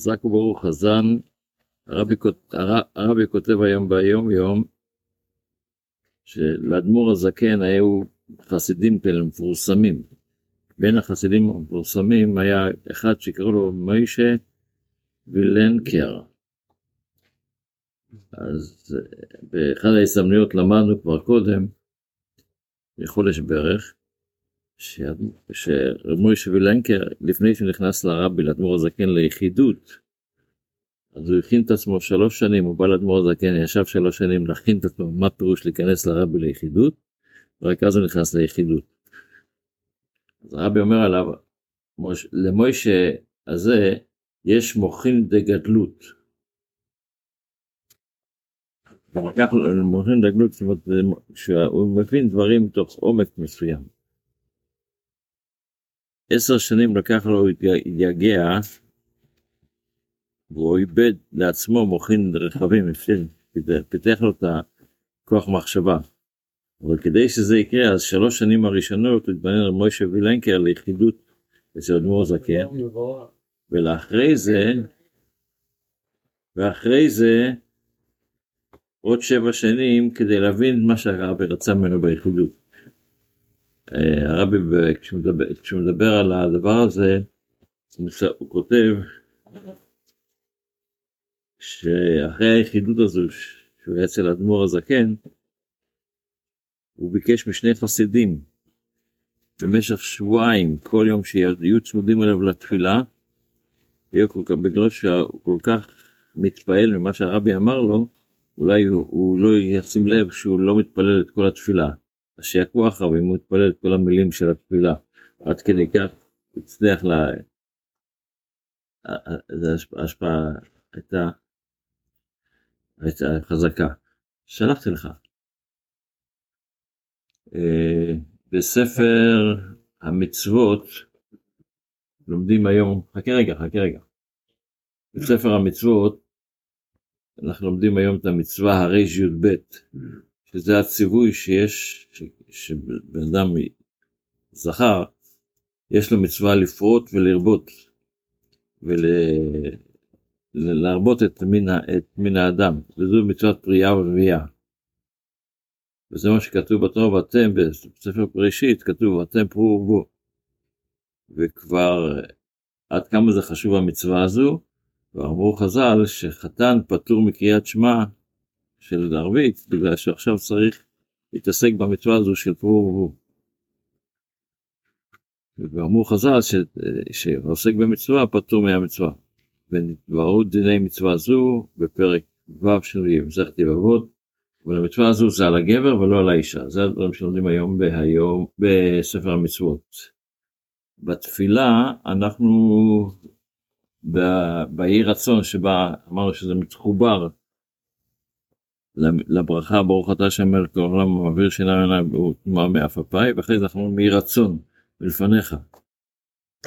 חזק וברוך חזן, הרבי, הרבי כותב היום ביום יום, שלאדמו"ר הזקן היו חסידים כאלה מפורסמים. בין החסידים המפורסמים היה אחד שקראו לו מוישה וילנקר. אז אה, באחד ההזדמנויות למדנו כבר קודם, בחודש שהאדמו"ר- שרב מוישה וילנקר, לפני שהוא נכנס לרבי, לאדמו"ר הזקן ליחידות, אז הוא הכין את עצמו שלוש שנים, הוא בא לאדמו"ר הזקן, ישב שלוש שנים להכין את עצמו, מה פירוש להיכנס לרבי ליחידות, ורק אז הוא נכנס ליחידות. אז הרבי אומר עליו, למוישה הזה יש מוחין דגדלות. מוחין דגדלות, זאת אומרת, שהוא מבין דברים מתוך עומק מסוים. עשר שנים לקח לו להתייגע, והוא איבד לעצמו מוחין רחבים, פיתח לו את הכוח מחשבה. אבל כדי שזה יקרה, אז שלוש שנים הראשונות התבנן על מוישה וילנקר ליחידות אצל אדמו"ר זקן, ולאחרי זה, ואחרי זה, עוד שבע שנים כדי להבין מה שהרבי רצה ממנו ביחידות. אה, הרבי, כשהוא מדבר, על הדבר הזה, הוא כותב שאחרי היחידות הזו, שהוא היה אצל האדמו"ר הזקן, הוא ביקש משני חסידים במשך שבועיים, כל יום שיהיו צמודים אליו לתפילה, כך, בגלל שהוא כל כך מתפעל ממה שהרבי אמר לו, אולי הוא, הוא לא ישים לב שהוא לא מתפלל את כל התפילה. שיעקבו אחריו אם הוא מתפלל את כל המילים של התפילה. עד כדי כך הצליח ל... ה- ה- זה השפ- ההשפעה הייתה, הייתה חזקה. שלחתי לך. אה, בספר המצוות לומדים היום, חכה רגע, חכה רגע. בספר המצוות אנחנו לומדים היום את המצווה הר"י"ב, שזה הציווי שיש, שבן אדם זכר, יש לו מצווה לפרוט ולרבות, ולהרבות את את מין האדם, וזו מצוות פריאה ורבייה. וזה מה שכתוב בתורה, ואתם, בספר בראשית, כתוב, ואתם פרו ורבו. וכבר עד כמה זה חשוב המצווה הזו, ואמרו חז"ל שחתן פטור מקריאת שמע של ערבית, בגלל שעכשיו צריך להתעסק במצווה הזו של פרו ורבו. ואמרו חז"ל ש... שעוסק במצווה פטור מהמצווה. ונתבררו דיני מצווה זו בפרק ו' של מסכת יבבות, אבל המצווה הזו זה על הגבר ולא על האישה. זה הדברים שלומדים היום בהיום בספר המצוות. בתפילה אנחנו באי רצון שבה אמרנו שזה מתחובר לברכה ברוך אתה שם מלך העולם מעביר שינה עיניו וטומאה מאף אפי ואחרי זה אנחנו אומרים יהי רצון מלפניך.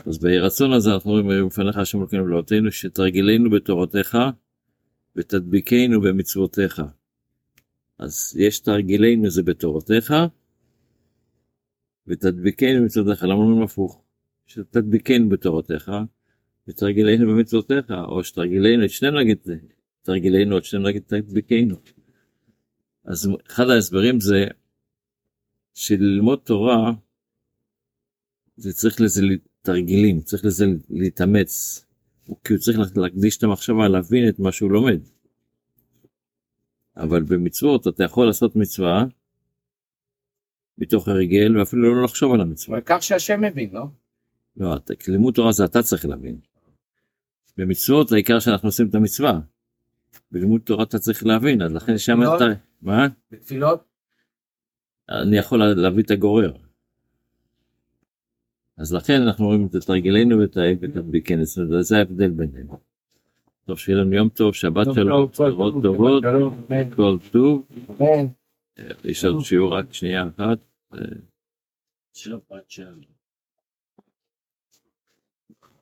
אז ביהי רצון הזה אנחנו אומרים יהי לפניך השם אלוקינו ולאותינו שתרגילנו בתורתך ותדביקנו במצוותיך. אז יש תרגילנו זה בתורתך ותדביקנו במצוותיך למה אומרים הפוך? שתדביקנו בתורתך ותרגילנו במצוותיך או שתרגילנו את שנינו נגיד תרגילנו את שנינו נגיד תדביקנו. אז אחד ההסברים זה שללמוד תורה זה צריך לזה תרגילים, צריך לזה להתאמץ, כי הוא צריך להקדיש את המחשבה להבין את מה שהוא לומד. אבל במצוות אתה יכול לעשות מצווה מתוך הרגל ואפילו לא לחשוב על המצווה. אבל כך שהשם מבין, לא? לא, לימוד תורה זה אתה צריך להבין. במצוות העיקר שאנחנו עושים את המצווה. בלימוד תורה אתה צריך להבין, אז לכן שם. אתה... מה? בתפילות? אני יכול להביא את הגורר. אז לכן אנחנו אומרים את תרגילנו ואת ואת הביקנס, וזה ההבדל ביניהם. טוב, שיהיה לנו יום טוב, שבת טוב, שלום, טוב, טובות, כל טוב. יש עוד שיעור רק שנייה אחת. שבת שלום.